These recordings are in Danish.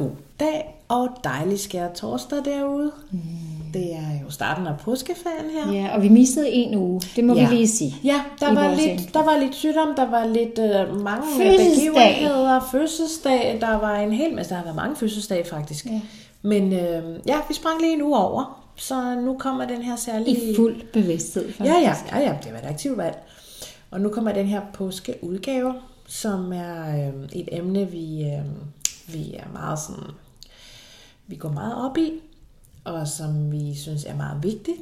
God dag og dejlig skær torsdag derude. Mm. Det er jo starten af påskeferien her. Ja, og vi mistede en uge, det må Ja. vi lige sige. Ja, der var, lidt, der var lidt sygdom, der var lidt øh, mange Fødselsdag. begivenheder, fødselsdag, der var en hel masse, der har været mange fødselsdage faktisk. Ja. Men øh, ja, vi sprang lige en uge over, så nu kommer den her særlige... I fuld bevidsthed, faktisk. Ja, ja, ja, ja, det var et aktivt valg. Og nu kommer den her påskeudgave, som er øh, et emne, vi, øh, vi er meget sådan, vi går meget op i, og som vi synes er meget vigtigt.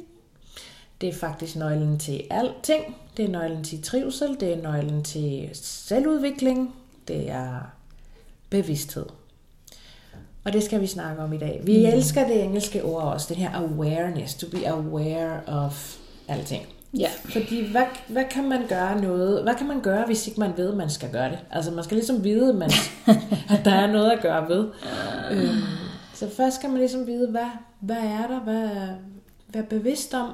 Det er faktisk nøglen til alting. Det er nøglen til trivsel, det er nøglen til selvudvikling, det er bevidsthed. Og det skal vi snakke om i dag. Vi mm. elsker det engelske ord også, det her awareness, to be aware of alting. Ja. Fordi hvad, hvad kan man gøre noget, hvad kan man gøre, hvis ikke man ved, at man skal gøre det? Altså man skal ligesom vide, at, man, at der er noget at gøre ved. Øhm, så først skal man ligesom vide, hvad, hvad er der, hvad, hvad er bevidst om,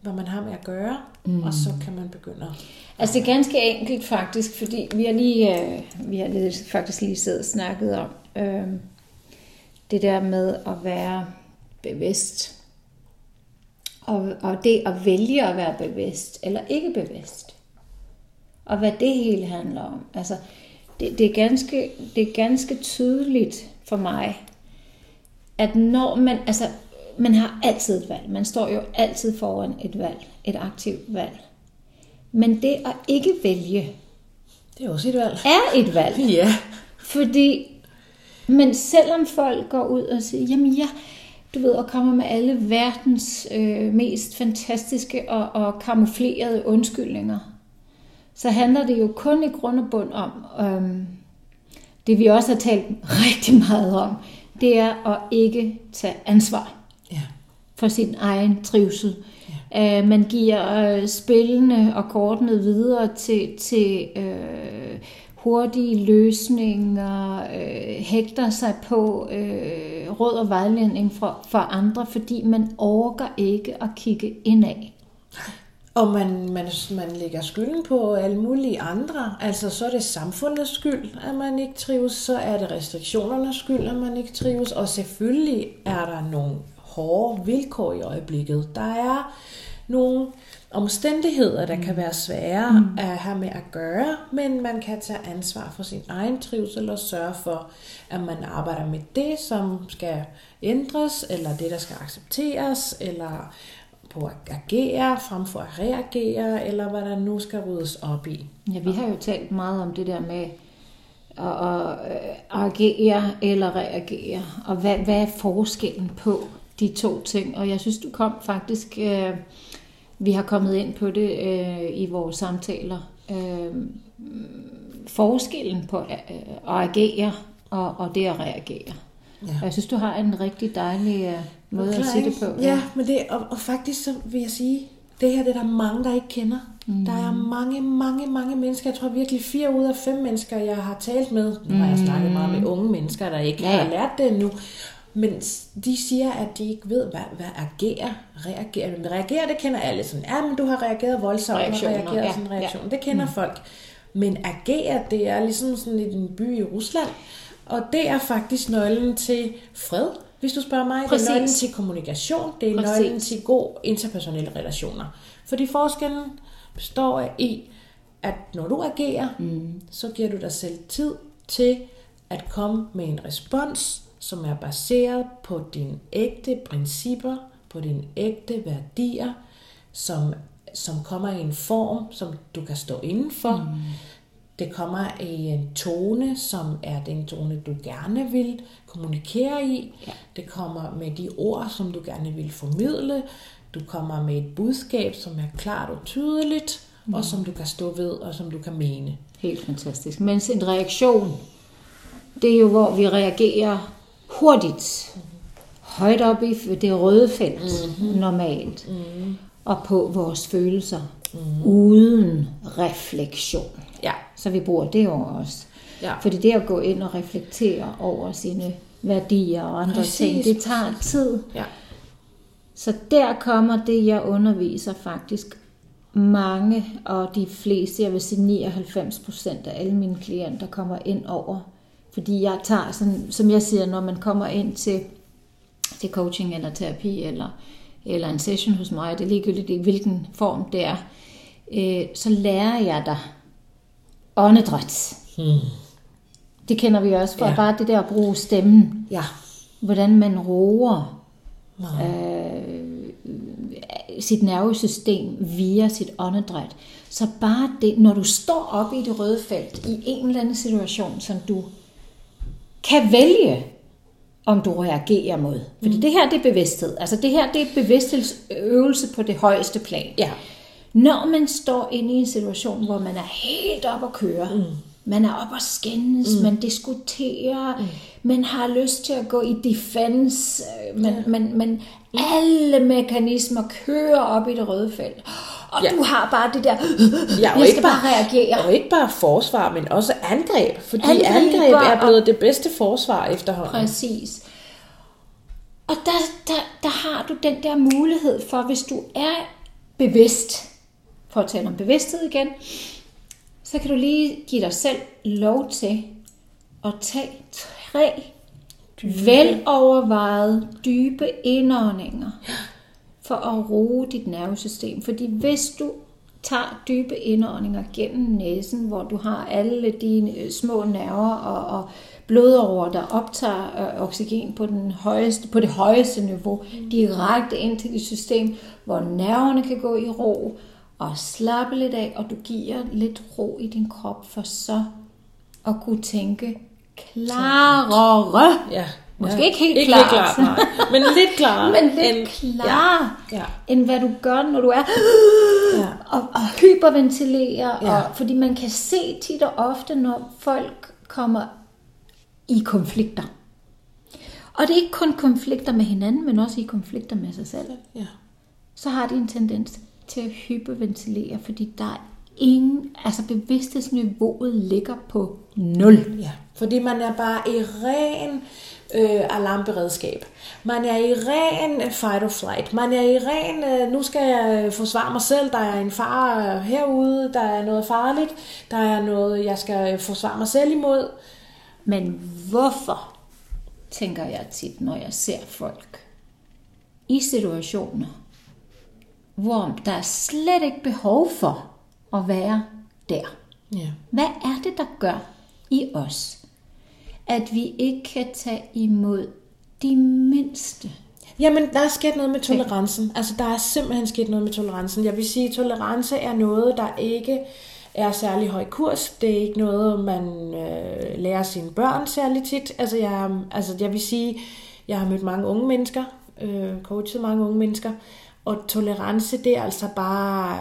hvad man har med at gøre, mm. og så kan man begynde at... Altså det er ganske enkelt faktisk, fordi vi har lige, øh, vi har lige, faktisk lige siddet og snakket om øh, det der med at være bevidst. Og, og det at vælge at være bevidst eller ikke bevidst. Og hvad det hele handler om. Altså det, det, er ganske, det er ganske tydeligt for mig, at når man, altså man har altid et valg. Man står jo altid foran et valg, et aktivt valg. Men det at ikke vælge Det er også et valg. er et valg. Ja. Fordi, men selvom folk går ud og siger, jamen ja, du ved, og kommer med alle verdens øh, mest fantastiske og, og kamuflerede undskyldninger, så handler det jo kun i grund og bund om, øhm, det vi også har talt rigtig meget om, det er at ikke tage ansvar Ja. for sin egen trivsel. Ja. Uh, man giver uh, spillene og kortene videre til, til uh, hurtige løsninger, øh, hægter sig på øh, råd og vejledning for, for andre, fordi man overgår ikke at kigge indad. Og man, man, man lægger skylden på alle mulige andre. Altså, så er det samfundets skyld, at man ikke trives. Så er det restriktionernes skyld, at man ikke trives. Og selvfølgelig er der nogle hårde vilkår i øjeblikket. Der er nogle omstændigheder, der kan være svære mm. at have med at gøre, men man kan tage ansvar for sin egen trivsel og sørge for, at man arbejder med det, som skal ændres, eller det, der skal accepteres, eller på at agere frem for at reagere, eller hvad der nu skal ryddes op i. Ja, vi har jo talt meget om det der med at, at øh, agere eller reagere, og hvad, hvad er forskellen på de to ting? Og jeg synes, du kom faktisk, øh, vi har kommet ind på det øh, i vores samtaler, øh, forskellen på at, at agere og, og det at reagere. Ja. Og jeg synes, du har en rigtig dejlig øh, måde at sige det på. Ja, men det, og, og faktisk så vil jeg sige, det her det er der mange, der ikke kender. Mm. Der er mange, mange, mange mennesker. Jeg tror virkelig fire ud af fem mennesker, jeg har talt med. Nu har jeg snakket meget med unge mennesker, der ikke Ja, ja. ja. har lært det endnu. Men de siger, at de ikke ved, hvad, hvad agere, reagere. Men reagere, det kender alle. Sådan, ja, men du har reageret voldsomt, og reageret ja, sådan en ja. reaktion. Det kender mm. folk. Men agere, det er ligesom sådan i en by i Rusland. Og det er faktisk nøglen til fred, hvis du spørger mig. Præcis. Det er nøglen til kommunikation. Det er Præcis. nøglen til god interpersonelle relationer. Fordi forskellen består i, at når du agerer, mm. så giver du dig selv tid til at komme med en respons, som er baseret på dine ægte principper, på dine ægte værdier, som, som kommer i en form, som du kan stå indenfor. Mm. Det kommer i en tone, som er den tone, du gerne vil kommunikere i. Ja. Det kommer med de ord, som du gerne vil formidle. Du kommer med et budskab, som er klart og tydeligt, mm. og som du kan stå ved, og som du kan mene. Helt fantastisk. Mens en reaktion, det er jo, hvor vi reagerer hurtigt. Højt op i det røde felt, mm-hmm. normalt. Mm-hmm. Og på vores følelser. Mm-hmm. Uden refleksion. Ja. Så vi bruger det over os. Ja. Fordi det at gå ind og reflektere over sine værdier og andre Præcis, ting, det tager tid. Ja. Så der kommer det, jeg underviser faktisk mange, og de fleste, jeg vil sige 99 procent af alle mine klienter, kommer ind over Fordi jeg tager, sådan, som jeg siger, når man kommer ind til, til coaching eller terapi, eller, eller en session hos mig, det er ligegyldigt i hvilken form det er, øh, så lærer jeg dig åndedræt. Hmm. Det kender vi også fra ja. bare det der at bruge stemmen. Ja. Hvordan man roer øh, sit nervesystem via sit åndedræt. Så bare det, når du står op i det røde felt i en eller anden situation, som du kan vælge, om du reagerer mod. Fordi mm. det her, det er bevidsthed. Altså det her, det er bevidsthedsøvelse på det højeste plan. Ja. Når man står inde i en situation, hvor man er helt op at køre, mm. man er op at skændes, mm. man diskuterer, mm. man har lyst til at gå i defense, øh, man, ja. man, man, alle mekanismer kører op i det røde felt. Og ja. du har bare det der, ja, og jeg skal bare, bare reagere. Og ikke bare forsvar, men også angreb. Fordi angreb, angreb er blevet det bedste forsvar efterhånden. Præcis. Og der, der, der har du den der mulighed for, hvis du er bevidst, for at tale om bevidsthed igen, så kan du lige give dig selv lov til at tage tre velovervejede, dybe indåndinger for at roe dit nervesystem. Fordi hvis du tager dybe indåndinger gennem næsen, hvor du har alle dine øh, små nerver og, og blodårer, der optager øh, oxygen på, den højeste, på det højeste niveau, direkte ind til dit system, hvor nerverne kan gå i ro og slappe lidt af, og du giver lidt ro i din krop for så at kunne tænke klarere. Ja. Måske ja. ikke helt ikke klart. Nej. Men lidt klarere. Men lidt end, klarere, ja. Ja. end hvad du gør, når du er ja. og, og hyperventilerer. Ja. Og, fordi man kan se tit og ofte, når folk kommer i konflikter. Og det er ikke kun konflikter med hinanden, men også i konflikter med sig selv. Ja. Så har de en tendens til at hyperventilere, fordi der er ingen, altså bevidsthedsniveauet ligger på nul. Ja, fordi man er bare i ren øh, alarmberedskab. Man er i ren fight or flight. Man er i ren, øh, nu skal jeg øh, forsvare mig selv, der er en far herude, der er noget farligt, der er noget, jeg skal forsvare mig selv imod. Men hvorfor, tænker jeg tit, når jeg ser folk i situationer, hvor der er slet ikke behov for at være der. Ja. Hvad er det, der gør i os, at vi ikke kan tage imod de mindste? Jamen, der er sket noget med tolerancen. Altså, der er simpelthen sket noget med tolerancen. Jeg vil sige, at tolerance er noget, der ikke er særlig høj kurs. Det er ikke noget, man øh, lærer sine børn særlig tit. Altså jeg, altså, jeg vil sige, jeg har mødt mange unge mennesker, øh, coachet mange unge mennesker, og tolerance, det er altså bare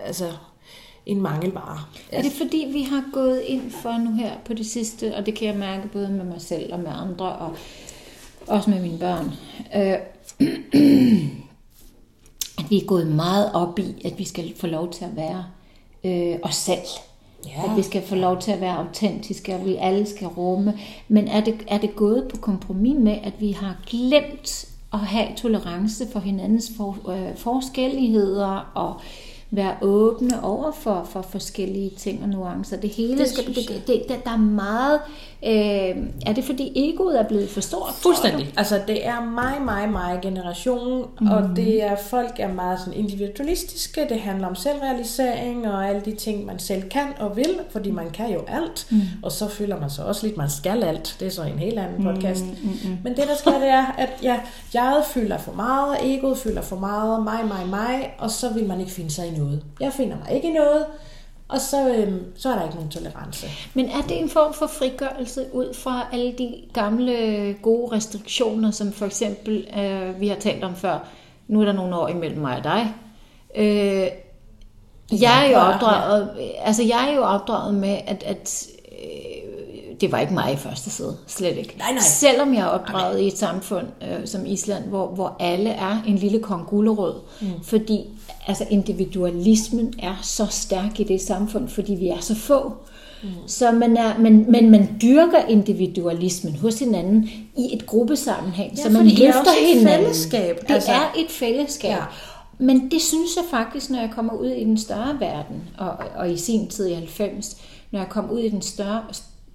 altså, en mangelvare. Er det fordi, vi har gået ind for nu her på det sidste, og det kan jeg mærke både med mig selv og med andre, og også med mine børn, øh, at vi er gået meget op i, at vi skal få lov til at være øh, os selv. Ja. At vi skal få lov til at være autentiske, og vi alle skal rumme. Men er det, er det gået på kompromis med, at vi har glemt at have tolerance for hinandens for, øh, forskelligheder og være åbne over for, for forskellige ting og nuancer. Det hele det skal, det, det, det, der er meget, øh, er det fordi egoet er blevet for stort? Fuldstændig. Altså det er mig, mig, mig generation, mm. og det er, folk er meget sådan individualistiske, det handler om selvrealisering og alle de ting, man selv kan og vil, fordi man kan jo alt, mm. og så føler man sig også lidt, man skal alt. Det er så en helt anden podcast. Mm, mm, mm. Men det der sker, det er, at ja, jeg fylder for meget, egoet fylder for meget, mig, mig, mig, og så vil man ikke finde sig i noget. Jeg finder mig ikke i noget, og så, øhm, så er der ikke nogen tolerance. Men er det en form for frigørelse ud fra alle de gamle gode restriktioner, som for eksempel øh, vi har talt om før? Nu er der nogle år imellem mig og dig. Øh, jeg er jo opdraget, altså jeg er jo opdraget med, at, at øh, det var ikke mig i første side, slet ikke. Nej, nej. Selvom jeg er opdraget nej. i et samfund øh, som Island, hvor, hvor alle er en lille kong gulerod, mm. fordi altså individualismen er så stærk i det samfund, fordi vi er så få. Mm. Så man er, men, men man dyrker individualismen hos hinanden i et gruppesammenhæng, ja, så man løfter hinanden. Fællesskab. Det altså. er et fællesskab. Ja. Men det synes jeg faktisk, når jeg kommer ud i den større verden, og, og i sin tid i 90, når jeg kom ud i den større,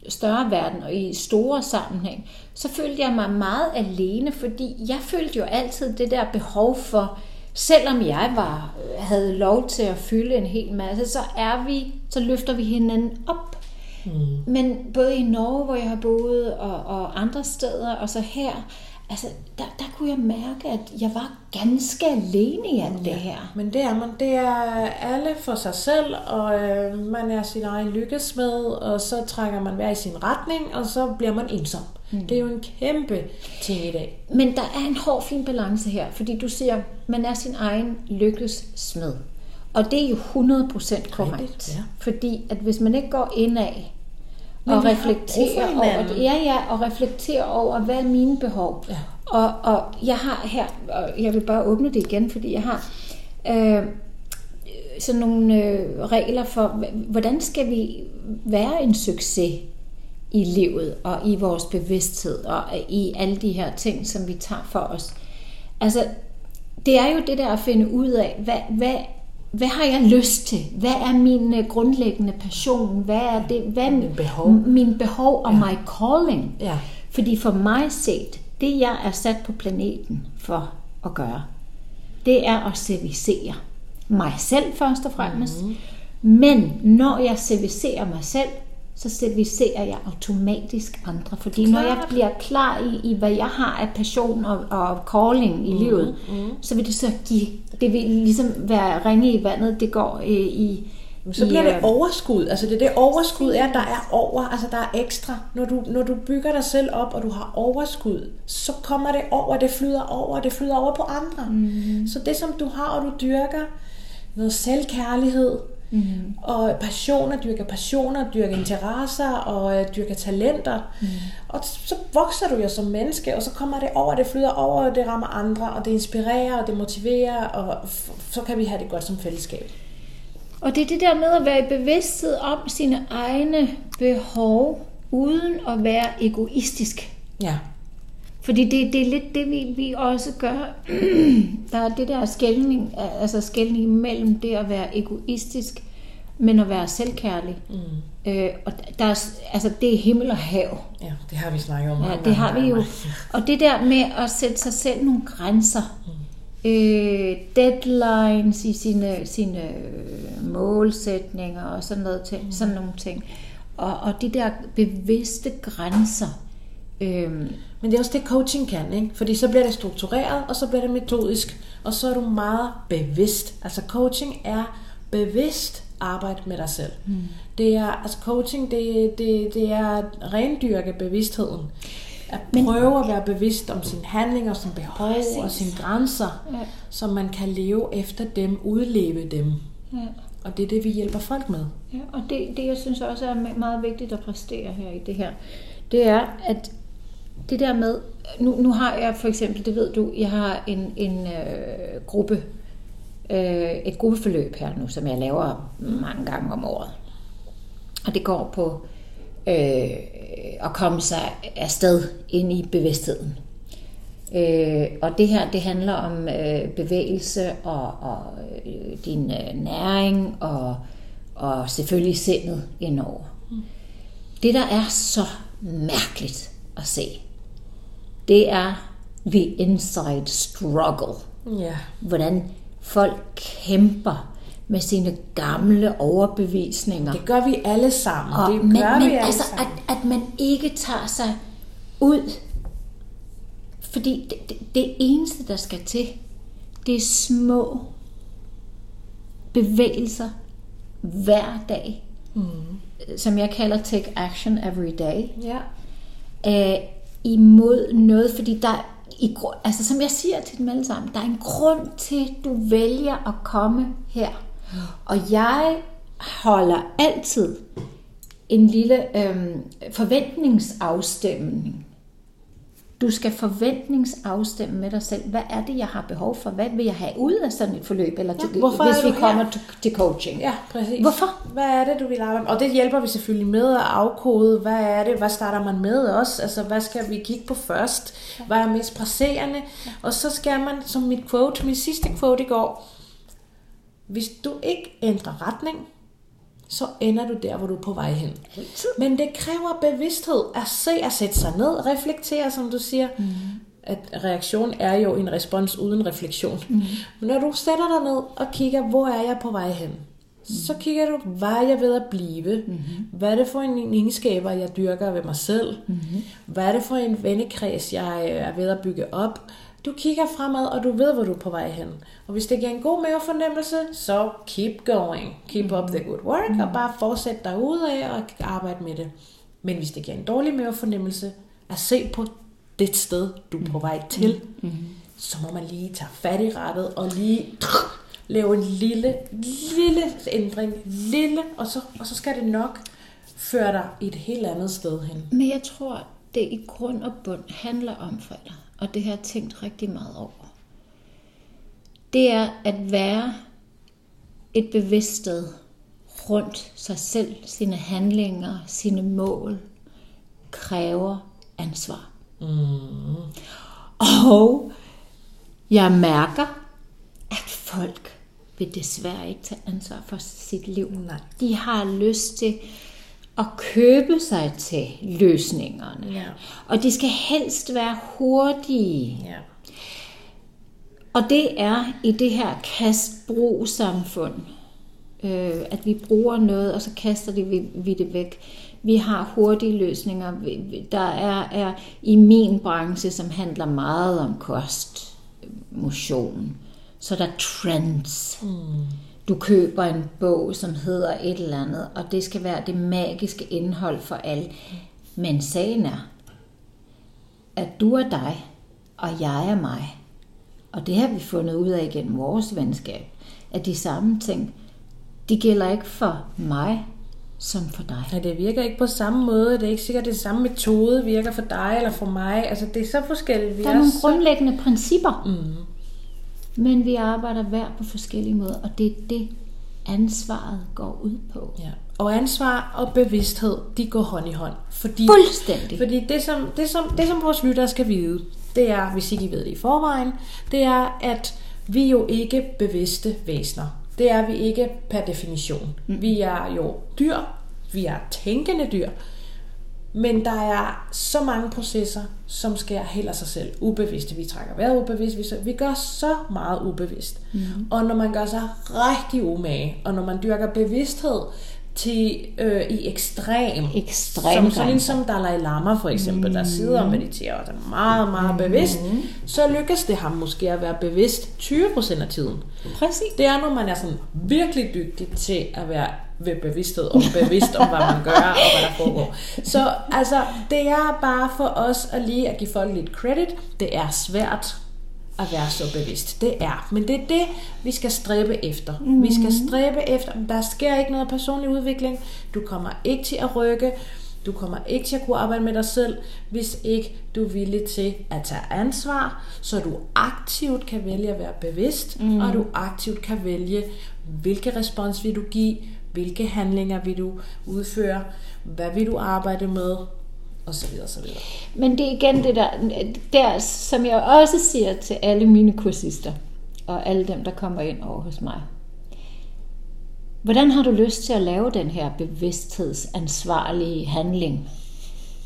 større verden og i store sammenhæng, så følte jeg mig meget alene, fordi jeg følte jo altid det der behov for, selvom jeg var, havde lov til at fylde en hel masse, så er vi, så løfter vi hinanden op. Mm. Men både i Norge, hvor jeg har boet, og, og andre steder, og så her, altså, der, der kunne jeg mærke, at jeg var ganske alene i alt det her. Men det er man. Det er alle for sig selv, og øh, man er sin egen lykkesmed, og så trækker man hver i sin retning, og så bliver man ensom. Mm. Det er jo en kæmpe ting i dag. Men der er en hård, fin balance her, fordi du siger, man er sin egen lykkesmed. Og det er jo 100% korrekt. Rigtigt, ja. Fordi at hvis man ikke går indad og reflekterer over det, ja, ja, og reflekterer over, hvad er mine behov. Ja. Og, og jeg har her, og jeg vil bare åbne det igen, fordi jeg har øh, sådan nogle øh, regler for, hvordan skal vi være en succes i livet og i vores bevidsthed og i alle de her ting, som vi tager for os. Altså, det er jo det der at finde ud af, hvad, hvad, hvad har jeg lyst til? Hvad er min øh, grundlæggende passion? Hvad er det? Hvad er min behov, min behov og ja. my calling? Ja. Fordi for mig set, det jeg er sat på planeten for at gøre, det er at servicere mig selv først og fremmest. Mm. Men når jeg servicerer mig selv, så servicerer jeg automatisk andre. Fordi Klart. når jeg bliver klar i, i, hvad jeg har af passion og, og calling i mm, livet, mm. så vil det så give, det vil ligesom være ringe i vandet, det går øh, i, så bliver det øh, overskud. Altså det er det overskud er, der er over, altså der er ekstra. Når du, når du bygger dig selv op, og du har overskud, så kommer det over, det flyder over, det flyder over på andre. Mm. Så det som du har, og du dyrker, noget selvkærlighed, Mm. Og passioner, dyrker passioner, dyrker interesser og øh, dyrker talenter. Mm. Og så vokser du jo som menneske, og så kommer det over, det flyder over, og det rammer andre, og det inspirerer, og det motiverer, og så kan vi have det godt som fællesskab. Og det er det der med at være i bevidsthed om sine egne behov, uden at være egoistisk. Ja. Fordi det, det er lidt det, vi, vi også gør. der er det der skældning, altså skældning mellem det at være egoistisk, men at være selvkærlig. Mm. Øh, og der er, altså, det er himmel og hav. Ja, det har vi snakket om. Ja, det har vi jo. Og det der med at sætte sig selv nogle grænser. Mm. Øh, deadlines i sine, sine målsætninger og sådan noget ting, mm. sådan nogle ting. Og, og de der bevidste grænser. Øh, men det er også det, coaching kan, ikke? Fordi så bliver det struktureret, og så bliver det metodisk, og så er du meget bevidst. Altså coaching er bevidst arbejde med dig selv. Mm. Det er, altså coaching, det, det, det er rendyrke bevidstheden. At prøve at være bevidst om sine handlinger, sine behov præcis. og sine grænser, ja. så man kan leve efter dem, udleve dem. Ja. Og det er det, vi hjælper folk med. Ja, og det, det, jeg synes også er meget vigtigt at præstere her i det her, det er, at det der med, nu, nu har jeg for eksempel, det ved du, jeg har en, en øh, gruppe, øh, et gruppeforløb her nu, som jeg laver mange gange om året. Og det går på øh, at komme sig afsted ind i bevidstheden. Øh, og det her, det handler om øh, bevægelse og, og øh, din øh, næring og, og selvfølgelig sindet indover. Mm. Det, der er så mærkeligt at se, det er the inside struggle. Ja. Hvordan folk kæmper med sine gamle overbevisninger. Det gør vi alle sammen. Og, det men, gør men vi alle altså, sammen. At, at man ikke tager sig ud. Fordi det, det, det eneste, der skal til, det er små bevægelser hver dag. Mm. Som jeg kalder take action every day. Ja øh, imod noget, fordi der i, altså som jeg siger til dem alle sammen, der er en grund til, at du vælger at komme her. Og jeg holder altid en lille øh, forventningsafstemning du skal forventningsafstemme med dig selv. Hvad er det, jeg har behov for? Hvad vil jeg have ud af sådan et forløb? Eller ja, hvorfor hvis vi kommer til, til coaching. Ja, præcis. Hvorfor? Hvad er det, du vil arbejde med? Og det hjælper vi selvfølgelig med at afkode. Hvad er det? Hvad starter man med os? Altså, hvad skal vi kigge på først? Hvad er mest presserende? Og så skal man, som mit quote, mit sidste quote i går, hvis du ikke ændrer retning, så ender du der, hvor du er på vej hen. Men det kræver bevidsthed at se, at sætte sig ned, reflektere, som du siger. Mm. At reaktion er jo en respons uden refleksion. Mm. Men når du sætter dig ned og kigger, hvor er jeg på vej hen? Mm. Så kigger du, hvad er jeg ved at blive? Mm-hmm. Hvad er det for en egenskaber, jeg dyrker ved mig selv? Mm-hmm. Hvad er det for en vennekreds, jeg er ved at bygge op? Du kigger fremad, og du ved, hvor du er på vej hen. Og hvis det giver en god mavefornemmelse, så keep going. Keep up the good work, mm. og bare fortsæt dig ud af og arbejde med det. Men hvis det giver en dårlig mavefornemmelse, at se på det sted, du er på vej til, mm. så må man lige tage fat i rettet og lige lave en lille, lille ændring. Lille, og så, og så skal det nok føre dig et helt andet sted hen. Men jeg tror, det i grund og bund handler om forældre og det har jeg tænkt rigtig meget over, det er at være et bevidst sted rundt sig selv, sine handlinger, sine mål, kræver ansvar. Mm. Og jeg mærker, at folk vil desværre ikke tage ansvar for sit liv. Nej. De har lyst til at købe sig til løsningerne. Ja. Og de skal helst være hurtige. Ja. Og det er i det her kastbrug-samfund, øh, at vi bruger noget, og så kaster det, vi, vi det væk. Vi har hurtige løsninger. Der er, er i min branche, som handler meget om kost, motion, så der er trends. Mm du køber en bog, som hedder et eller andet, og det skal være det magiske indhold for alle. Men sagen er, at du er dig, og jeg er mig. Og det har vi fundet ud af igennem vores venskab, at de samme ting, de gælder ikke for mig, som for dig. Ja, det virker ikke på samme måde. Det er ikke sikkert, at det samme metode virker for dig eller for mig. Altså, det er så forskelligt. Vi der er, er nogle så... grundlæggende principper. Mm. Men vi arbejder hver på forskellige måder, og det er det, ansvaret går ud på. Ja. Og ansvar og bevidsthed, de går hånd i hånd. Fordi, Fuldstændig. Fordi det som, det, som, det, som vores lyttere skal vide, det er, hvis ikke I ved det i forvejen, det er, at vi jo ikke bevidste væsener. Det er vi ikke per definition. Mm. Vi er jo dyr, vi er tænkende dyr, men der er så mange processer, som sker helt af sig selv. Ubevidste. Vi trækker vejret ubevidst. Vi, vi gør så meget ubevidst. Mm. Og når man gør sig rigtig umage, og når man dyrker bevidsthed til øh, i ekstrem, ekstrem som sådan en som Dalai Lama for eksempel, mm. der sidder og mediterer og er meget, meget bevidst, mm. så lykkes det ham måske at være bevidst 20% af tiden. Præcis. Det er, når man er sådan virkelig dygtig til at være ved bevidsthed og bevidst om, hvad man gør og hvad der foregår. Så altså, det er bare for os at lige at give folk lidt credit. Det er svært at være så bevidst. Det er. Men det er det, vi skal stræbe efter. Mm. Vi skal mhm. stræbe efter. Der sker ikke noget personlig udvikling. Du kommer ikke til at rykke. Du kommer ikke til at kunne arbejde med dig selv, hvis ikke du er villig til at tage ansvar, så du aktivt kan vælge at være bevidst, mm. og du aktivt kan vælge, hvilke respons vil du give, hvilke handlinger vil du udføre, hvad vil du arbejde med, og så videre, så videre. Men det er igen det der, der, som jeg også siger til alle mine kursister, og alle dem, der kommer ind over hos mig. Hvordan har du lyst til at lave den her bevidsthedsansvarlige handling?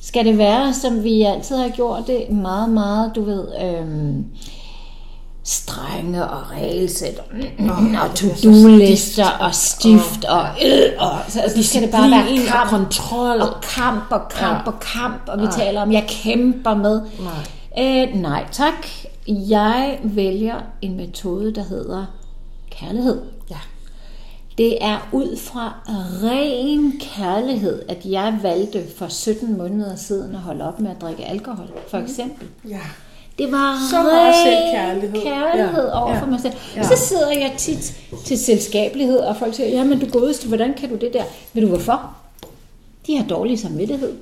Skal det være, som vi altid har gjort det, meget, meget, du ved, øhm, strenge og regelsæt og, og to-do-lister og stift oh, og, øh, og så altså, skal det bare være kamp og kontrol og kamp og kamp ja. og kamp og vi ja. taler om jeg kæmper med nej. Øh, nej tak jeg vælger en metode der hedder kærlighed ja det er ud fra ren kærlighed, at jeg valgte for 17 måneder siden at holde op med at drikke alkohol, for eksempel. Ja. Det var så meget selvkærlighed. kærlighed ja. over ja. for mig selv. Ja. Så sidder jeg tit til selskabelighed, og folk siger, jamen du godeste, hvordan kan du det der? Ved du hvorfor? De har dårlig samvittighed.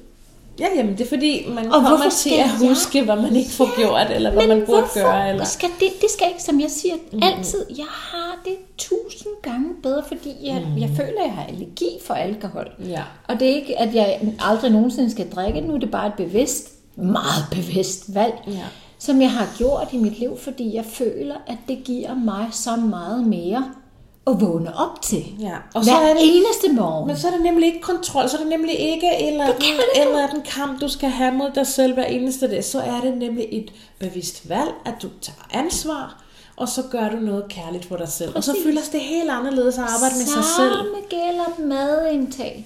Ja, jamen det er fordi, man og kommer til at huske, hvad man ikke får ja, gjort, eller hvad man burde gøre. Eller... Skal det, det skal ikke, som jeg siger, mm. altid, jeg har det tusind gange bedre, fordi jeg, mm. jeg føler, at jeg har allergi for alkohol. Ja. Og det er ikke, at jeg aldrig nogensinde skal drikke, nu er det bare et bevidst, meget bevidst valg. Ja som jeg har gjort i mit liv, fordi jeg føler, at det giver mig så meget mere at vågne op til. Ja, Og Hver er det, eneste morgen. Men så er det nemlig ikke kontrol, så er det nemlig ikke eller eller anden kamp, du skal have mod dig selv hver eneste dag. Så er det nemlig et bevidst valg, at du tager ansvar, og så gør du noget kærligt for dig selv. Præcis. Og så føles det helt anderledes at arbejde med sig selv. Samme gælder madindtag.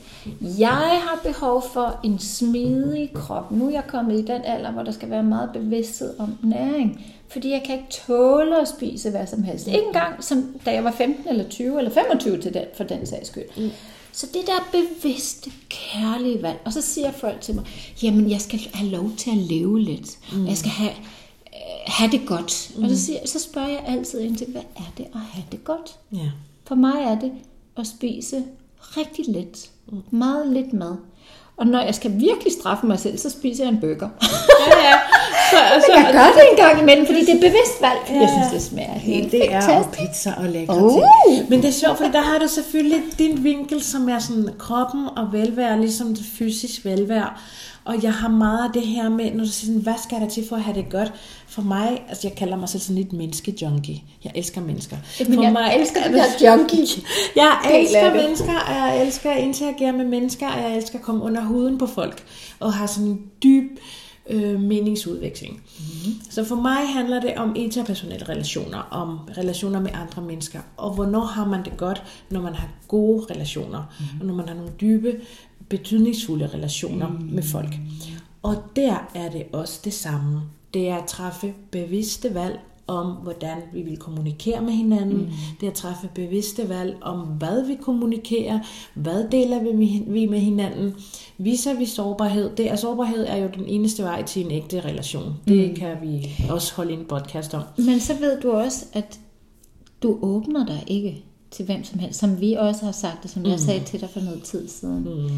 Jeg har behov for en smidig krop. Nu er jeg kommet i den alder, hvor der skal være meget bevidsthed om næring. Fordi jeg kan ikke tåle at spise hvad som helst. Ikke engang som da jeg var 15 eller 20 eller 25 til den, for den sags skyld. Mm. Så det der bevidste, kærlige valg. Og så siger folk til mig, jamen jeg skal have lov til at leve lidt. Mm. Jeg skal have, have det godt. Mm. Og så, siger, så spørger jeg altid ind til, hvad er det at have det godt? Ja. For mig er det at spise rigtig lidt. Mm. Meget lidt mad. Og når jeg skal virkelig straffe mig selv, så spiser jeg en burger. ja, ja. Så, så, jeg gør det en gang imellem, fordi det er bevidst valg. Ja. Jeg synes, det smager helt Det er fantastisk. og pizza og lækre uh. ting. Men det er sjovt, for der har du selvfølgelig din vinkel, som er sådan kroppen og velvære, ligesom det fysisk velvære. Og jeg har meget af det her med, når du siger sådan, hvad skal der til for at have det godt? For mig, altså jeg kalder mig selv sådan lidt menneske-junkie. Jeg elsker mennesker. Men for jeg mig, elsker det der junkie. Jeg elsker mennesker, og jeg elsker at interagere med mennesker, og jeg elsker at komme under huden på folk. Og have sådan en dyb øh, meningsudveksling. Mm-hmm. Så for mig handler det om interpersonelle relationer, om relationer med andre mennesker. Og hvornår har man det godt, når man har gode relationer, mm-hmm. og når man har nogle dybe, betydningsfulde relationer mm-hmm. med folk. Og der er det også det samme. Det er at træffe bevidste valg om, hvordan vi vil kommunikere med hinanden. Mm. Det at træffe bevidste valg om, hvad vi kommunikerer, hvad deler vi, med hinanden. Viser vi sårbarhed? Det er, sårbarhed er jo den eneste vej til en ægte relation. Det kan vi også holde en podcast om. Men så ved du også, at du åbner dig ikke til hvem som helst, som vi også har sagt, og som mm. jeg sagde til dig for noget tid siden. Mm.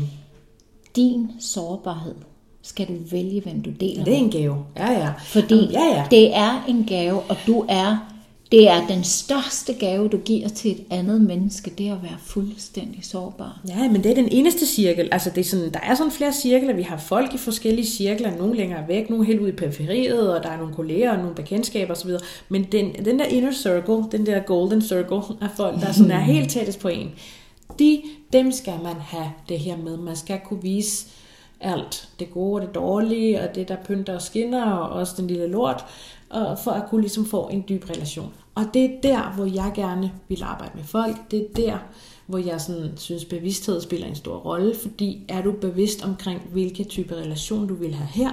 Din sårbarhed skal du vælge, hvem du deler Det er en gave. Ja, ja. Fordi Jamen, ja, ja. det er en gave, og du er, det er den største gave, du giver til et andet menneske, det er at være fuldstændig sårbar. Ja, men det er den eneste cirkel. Altså, det er sådan, der er sådan flere cirkler. Vi har folk i forskellige cirkler. Nogle længere væk, nogle helt ude i periferiet, og der er nogle kolleger og nogle bekendtskaber osv. Men den, den der inner circle, den der golden circle af folk, der sådan er helt tættest på en, de, dem skal man have det her med. Man skal kunne vise alt. Det gode og det dårlige, og det der pynter og skinner, og også den lille lort, og for at kunne ligesom få en dyb relation. Og det er der, hvor jeg gerne vil arbejde med folk. Det er der, hvor jeg sådan synes, bevidsthed spiller en stor rolle, fordi er du bevidst omkring, hvilke type relation du vil have her,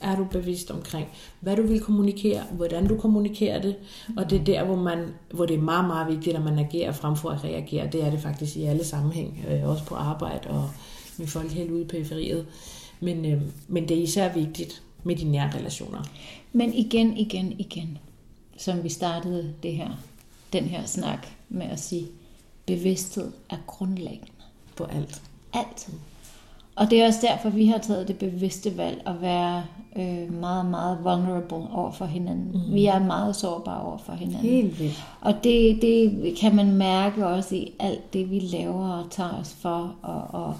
er du bevidst omkring, hvad du vil kommunikere, hvordan du kommunikerer det, og det er der, hvor, man, hvor det er meget, meget vigtigt, at man agerer frem for at reagere. Det er det faktisk i alle sammenhæng, øh, også på arbejde og med folk helt ude i periferiet. Men, øh, men det er især vigtigt med de nære relationer. Men igen, igen, igen, som vi startede det her, den her snak med at sige, bevidsthed er grundlæggende. På alt. Alt. Og det er også derfor, vi har taget det bevidste valg at være øh, meget, meget vulnerable over for hinanden. Mm. Vi er meget sårbare over for hinanden. Helt vildt. Og det, det kan man mærke også i alt det, vi laver og tager os for, og, og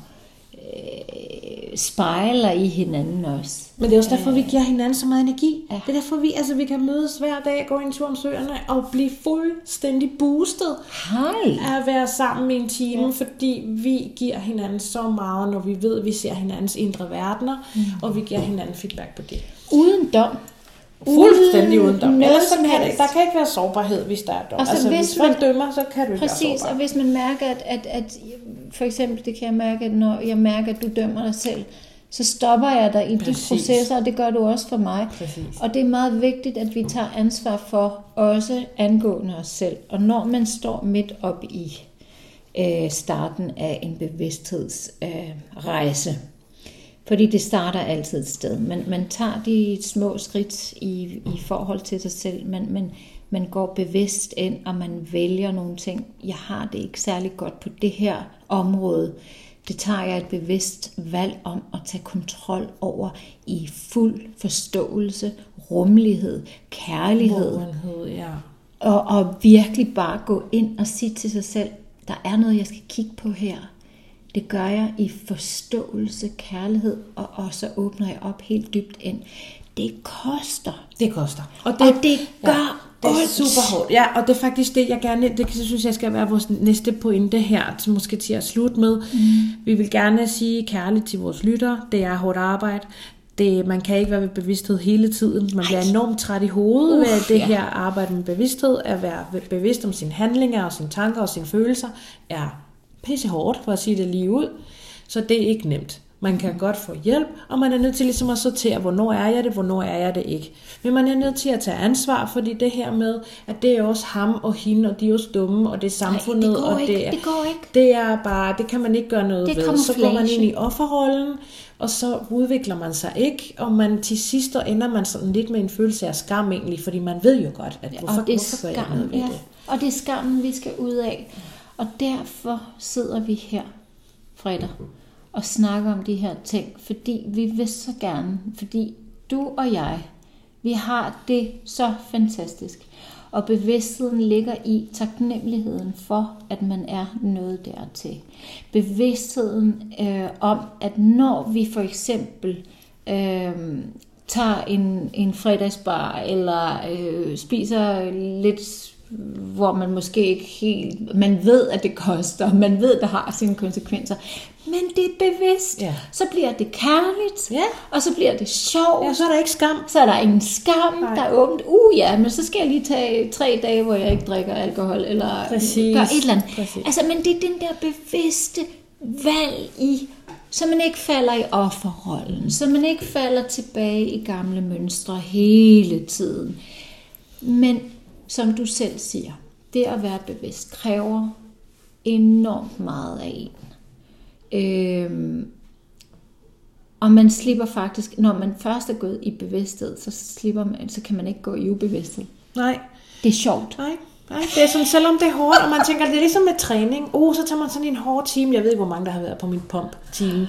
øh, spejler i hinanden også. Men det er også derfor, vi giver hinanden så meget energi. Ja. Det er derfor, vi, altså, vi kan mødes hver dag, gå en tur om søerne og blive fuldstændig boostet Hej! af at være sammen i en time, ja. fordi vi giver hinanden så meget, når vi ved, at vi ser hinandens indre verdener, mm. og vi giver hinanden feedback på det. Uden dom. Fuldstændig uden dom. noget Ellers så som kan helst. der kan ikke være sårbarhed, hvis der er dom. Altså, Altså, hvis hvis, man- dømmer, så kan du ikke Præcis, være og sårbar. hvis man mærker, at, at, at for eksempel, det kan jeg mærke, at når jeg mærker, at du dømmer dig selv, så stopper jeg dig i Præcis. de processer, og det gør du også for mig. Præcis. Og det er meget vigtigt, at vi tager ansvar for også angående os selv. Og når man står midt op i øh, starten af en bevidsthedsrejse, øh, rejse, fordi det starter altid et sted. Man, man tager de små skridt i, i forhold til sig selv. Man, man, man går bevidst ind, og man vælger nogle ting. Jeg har det ikke særlig godt på det her område. Det tager jeg et bevidst valg om at tage kontrol over i fuld forståelse, rummelighed, kærlighed. Vågenhed, ja. Og, og virkelig bare gå ind og sige til sig selv, der er noget, jeg skal kigge på her. Det gør jeg i forståelse, kærlighed, og, og så åbner jeg op helt dybt ind. Det koster. Det koster. Og det, og det gør Det er super hårdt. Ja, og det er faktisk det, jeg gerne, det synes jeg skal være vores næste pointe her, til måske til at slutte med. Mm. Vi vil gerne sige kærligt til vores lyttere, det er hårdt arbejde. Det, man kan ikke være ved bevidsthed hele tiden. Man bliver enormt træt i hovedet Uff, ved det ja. her arbejde med bevidsthed. At være bevidst om sine handlinger og sine tanker og sine følelser er pisse hårdt, for at sige det lige ud. Så det er ikke nemt. Man kan godt få hjælp, og man er nødt til ligesom at sortere, hvornår er jeg det, hvornår er jeg det ikke. Men man er nødt til at tage ansvar, fordi det her med, at det er også ham og hende, og de er også dumme, og det er samfundet, det går og ikke, det er, det går ikke. det er bare, det kan man ikke gøre noget Det ved. Så går man ind i offerrollen, og så udvikler man sig ikke, og man til sidst ender man sådan lidt med en følelse af skam egentlig, fordi man ved jo godt, at hvorfor, og det er hvorfor gør jeg noget ved ja. det? Og det er skammen, vi skal ud af. Og derfor sidder vi her fredag og snakker om de her ting, fordi vi vil så gerne, fordi du og jeg, vi har det så fantastisk. Og bevidstheden ligger i taknemmeligheden for, at man er noget dertil. Bevidstheden øh, om, at når vi for eksempel øh, tager en, en fredagsbar, eller øh, spiser lidt, hvor man måske ikke helt, man ved, at det koster, man ved, det har sine konsekvenser, men det er bevidst, Ja. så bliver det kærligt, Ja. og så bliver det sjovt, Ja, så er der ikke skam. så er der ingen skam, Nej. der er åbent. Uh ja, men så skal jeg lige tage tre dage, hvor jeg ikke drikker alkohol, eller Præcis. gør et eller andet. Præcis. Altså, men det er den der bevidste valg i, så man ikke falder i offerrollen, så man ikke falder tilbage i gamle mønstre hele tiden. Men som du selv siger, det at være bevidst kræver enormt meget af en. Øhm, og man slipper faktisk, når man først er gået i bevidsthed, så slipper man, så kan man ikke gå i ubevidsthed. Nej, Det er sjovt. nej. Nej, det er sådan, selvom det er hårdt, og man tænker, det er ligesom med træning. Uh, så tager man sådan en hård time. Jeg ved ikke, hvor mange der har været på min pump-time.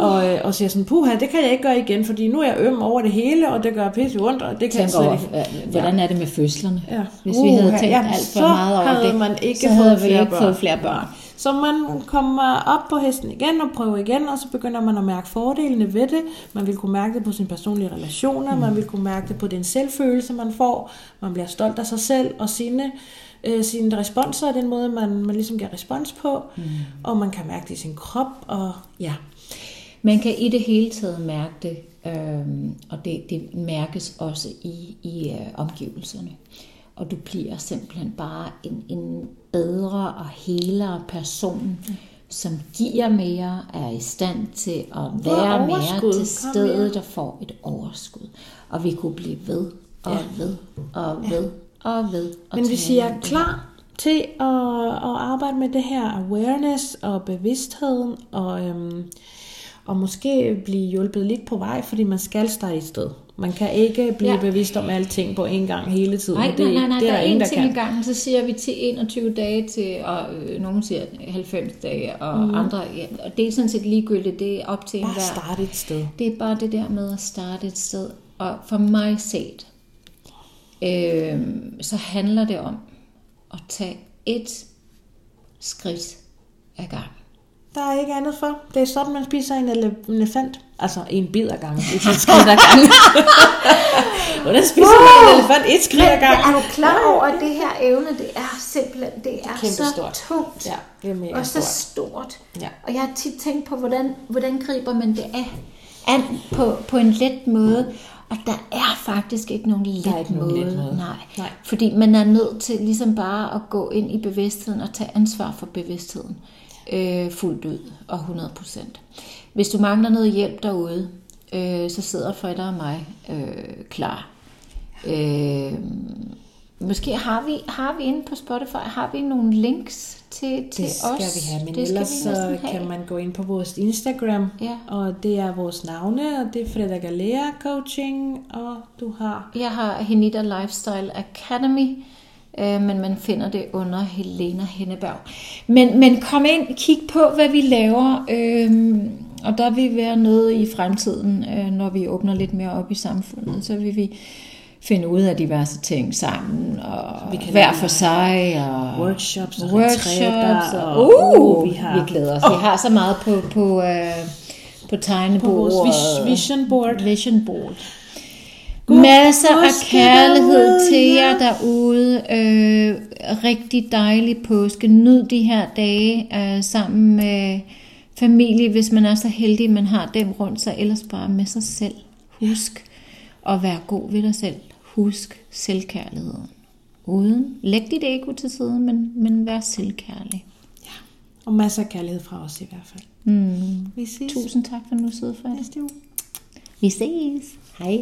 Og, øh, og siger sådan, puha, det kan jeg ikke gøre igen, fordi nu er jeg øm over det hele, og det gør pisse ondt, og det kan jeg Tænk slet over, ikke. hvordan er det med fødslerne? Ja. Hvis vi havde tænkt ja, alt for meget over det, man ikke så havde fået vi ikke fået flere børn. Så man kommer op på hesten igen og prøver igen, og så begynder man at mærke fordelene ved det. Man vil kunne mærke det på sine personlige relationer, mm. man vil kunne mærke det på den selvfølelse, man får. Man bliver stolt af sig selv og sine, øh, sine responser, og den måde, man, man ligesom giver respons på. Mm. Og man kan mærke det i sin krop, og ja. Man kan i det hele taget mærke det, øhm, og det, det mærkes også i, i øh, omgivelserne. Og du bliver simpelthen bare en, en bedre og helere person, mm. som giver mere, er i stand til at være mere til stedet og får et overskud. Og vi kunne blive ved og Ja. ved og ved og ved. Og Men hvis I er klar til at, at arbejde med det her awareness og bevidstheden, og, øhm, og måske blive hjulpet lidt på vej, fordi man skal starte et sted. Man kan ikke blive Ja. bevidst om alting på en gang hele tiden. Nej, det, nej, nej, nej, det der er er ingen, en der ting i gangen, så siger vi til 21 dage til, og øh, nogen siger 90 dage, og mm. andre, ja, og det er sådan set ligegyldigt, det er op til Bare enhver. starte et sted. Det er bare det der med at starte et sted, og for mig set, øh, så handler det om at tage et skridt ad gangen. Der er ikke andet for. Det er sådan, man spiser en ele- en elefant. Altså en bid ad gangen. Ikke et skridt ad gangen. Hvordan spiser man en elefant? Et skridt ad gangen. er du klar over, at det her evne, det er simpelthen, det er så Kæmpestort. tungt. Ja, det er mega og så stort. stort. Ja. Og jeg har tit tænkt på, hvordan, hvordan griber man det af an på, på en let måde. Og der er faktisk ikke nogen let, er ikke nogen måde. let måde. Nej. Nej. Fordi man er nødt til ligesom bare at gå ind i bevidstheden og tage ansvar for bevidstheden øh, fuldt ud og 100 procent. Hvis du mangler noget hjælp derude, øh, så sidder Freda og mig øh, klar. Øh, måske har vi, har vi inde på Spotify, har vi nogle links til, til Det skal os? vi have, men det ellers så have. kan man gå ind på vores Instagram, Ja. og det er vores navne, og det er Freda Galea Coaching, og du har... Jeg har Henita Lifestyle Academy, øh, men man finder det under Helena Henneberg. Men, men kom ind, kig på, hvad vi laver, øh, og der vil være noget i fremtiden, øh, når vi åbner lidt mere op i samfundet, så vil vi finde ud af diverse ting sammen, og Vi kan hver for sig, og workshops og workshops, og, og- uh, uh, vi, har- vi glæder os. Vi har så meget på, på, øh, på På tegnebord. vores vis- vision board. Vision board. God Masser af kærlighed derude, til jer derude. Øh, rigtig dejlig påske. Nyd de her dage øh, sammen med familie, hvis man er så heldig, man har dem rundt sig. Ellers bare med sig selv. Husk at være god ved dig selv. Husk selvkærligheden. Uden. Læg dit ego til side, men, men vær selvkærlig. Ja. Og masser af kærlighed fra os i hvert fald. Mm. Vi ses Tusind tak for nu, sidde for næste uge. Vi ses. Hej.